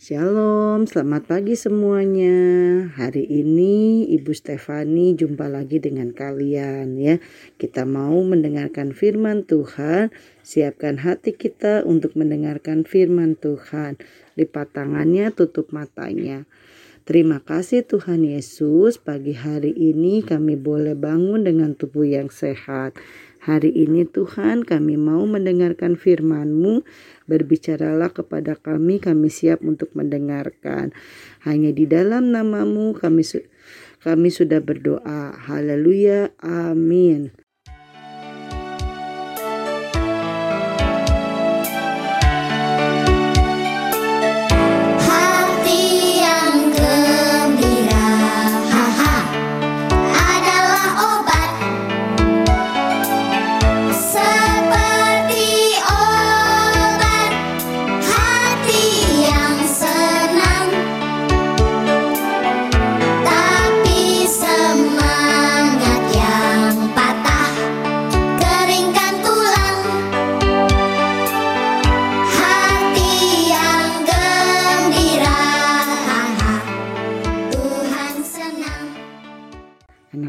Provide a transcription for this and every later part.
Shalom, selamat pagi semuanya. Hari ini Ibu Stefani jumpa lagi dengan kalian ya. Kita mau mendengarkan firman Tuhan. Siapkan hati kita untuk mendengarkan firman Tuhan. Lipat tangannya, tutup matanya. Terima kasih Tuhan Yesus, pagi hari ini kami boleh bangun dengan tubuh yang sehat. Hari ini Tuhan kami mau mendengarkan firman-Mu, berbicaralah kepada kami, kami siap untuk mendengarkan. Hanya di dalam namamu kami, kami sudah berdoa. Haleluya, amin.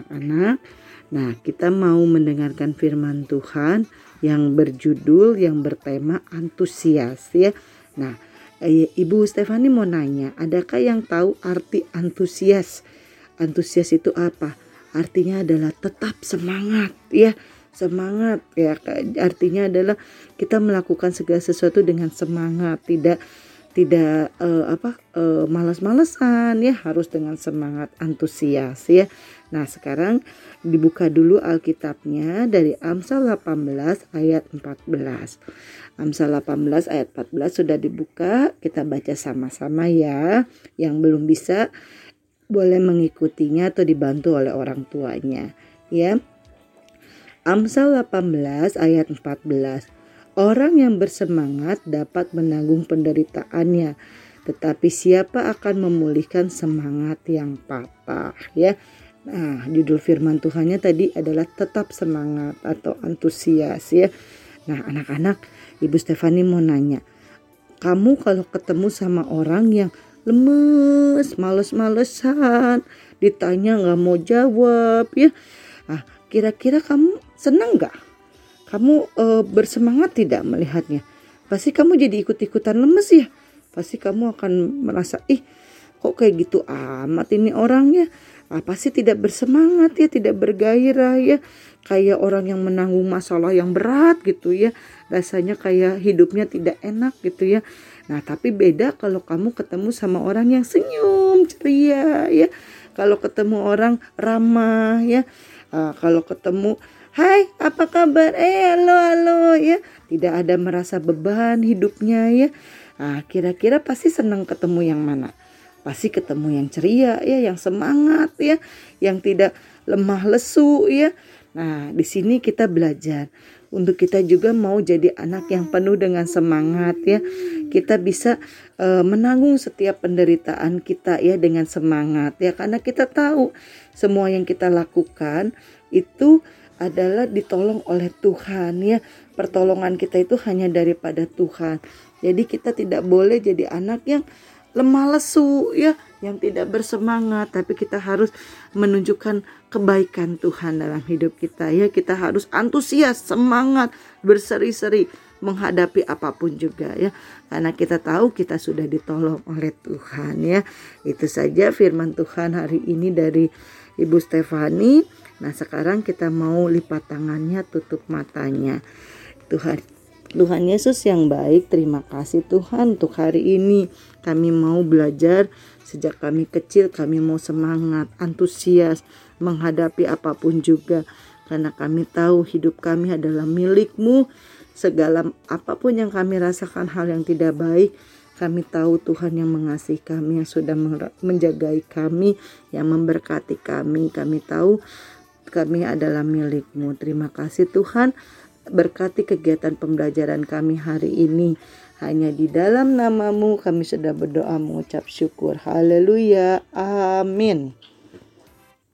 Anak-anak. Nah, kita mau mendengarkan firman Tuhan yang berjudul yang bertema antusias ya. Nah, eh, Ibu Stefani mau nanya, adakah yang tahu arti antusias? Antusias itu apa? Artinya adalah tetap semangat ya. Semangat ya artinya adalah kita melakukan segala sesuatu dengan semangat, tidak tidak uh, apa uh, malas-malesan ya harus dengan semangat antusias ya. Nah, sekarang dibuka dulu Alkitabnya dari Amsal 18 ayat 14. Amsal 18 ayat 14 sudah dibuka, kita baca sama-sama ya. Yang belum bisa boleh mengikutinya atau dibantu oleh orang tuanya ya. Amsal 18 ayat 14 Orang yang bersemangat dapat menanggung penderitaannya, tetapi siapa akan memulihkan semangat yang patah ya. Nah, judul firman Tuhannya tadi adalah tetap semangat atau antusias ya. Nah, anak-anak, Ibu Stefani mau nanya, kamu kalau ketemu sama orang yang lemes, males-malesan, ditanya nggak mau jawab ya, ah kira-kira kamu senang nggak? Kamu e, bersemangat tidak melihatnya? Pasti kamu jadi ikut-ikutan lemes ya. Pasti kamu akan merasa, ih kok kayak gitu amat ini orangnya. Ah, pasti tidak bersemangat ya, tidak bergairah ya. Kayak orang yang menanggung masalah yang berat gitu ya. Rasanya kayak hidupnya tidak enak gitu ya. Nah tapi beda kalau kamu ketemu sama orang yang senyum, ceria ya. Kalau ketemu orang ramah ya. Ah, kalau ketemu Hai, apa kabar? Eh, halo, halo ya. Tidak ada merasa beban hidupnya ya. Nah, kira-kira pasti senang ketemu yang mana? Pasti ketemu yang ceria ya, yang semangat ya, yang tidak lemah lesu ya. Nah, di sini kita belajar untuk kita juga mau jadi anak yang penuh dengan semangat ya. Kita bisa uh, menanggung setiap penderitaan kita ya dengan semangat ya karena kita tahu semua yang kita lakukan itu adalah ditolong oleh Tuhan ya. Pertolongan kita itu hanya daripada Tuhan. Jadi kita tidak boleh jadi anak yang lemah lesu ya, yang tidak bersemangat, tapi kita harus menunjukkan kebaikan Tuhan dalam hidup kita ya. Kita harus antusias, semangat, berseri-seri menghadapi apa pun juga ya. Karena kita tahu kita sudah ditolong oleh Tuhan ya. Itu saja firman Tuhan hari ini dari Ibu Stefani. Nah sekarang kita mau lipat tangannya tutup matanya. Tuhan Tuhan Yesus yang baik, terima kasih Tuhan untuk hari ini. Kami mau belajar sejak kami kecil, kami mau semangat, antusias menghadapi apa pun juga. Karena kami tahu hidup kami adalah milikmu. Segala apa pun yang kami rasakan hal yang tidak baik, kami tahu Tuhan yang mengasihi kami, yang sudah menjagai kami, yang memberkati kami. Kami tahu kami adalah milikmu. Terima kasih Tuhan. Berkati kegiatan pembelajaran kami hari ini. Hanya di dalam namamu kami sudah berdoa mengucap syukur. Haleluya. Amin.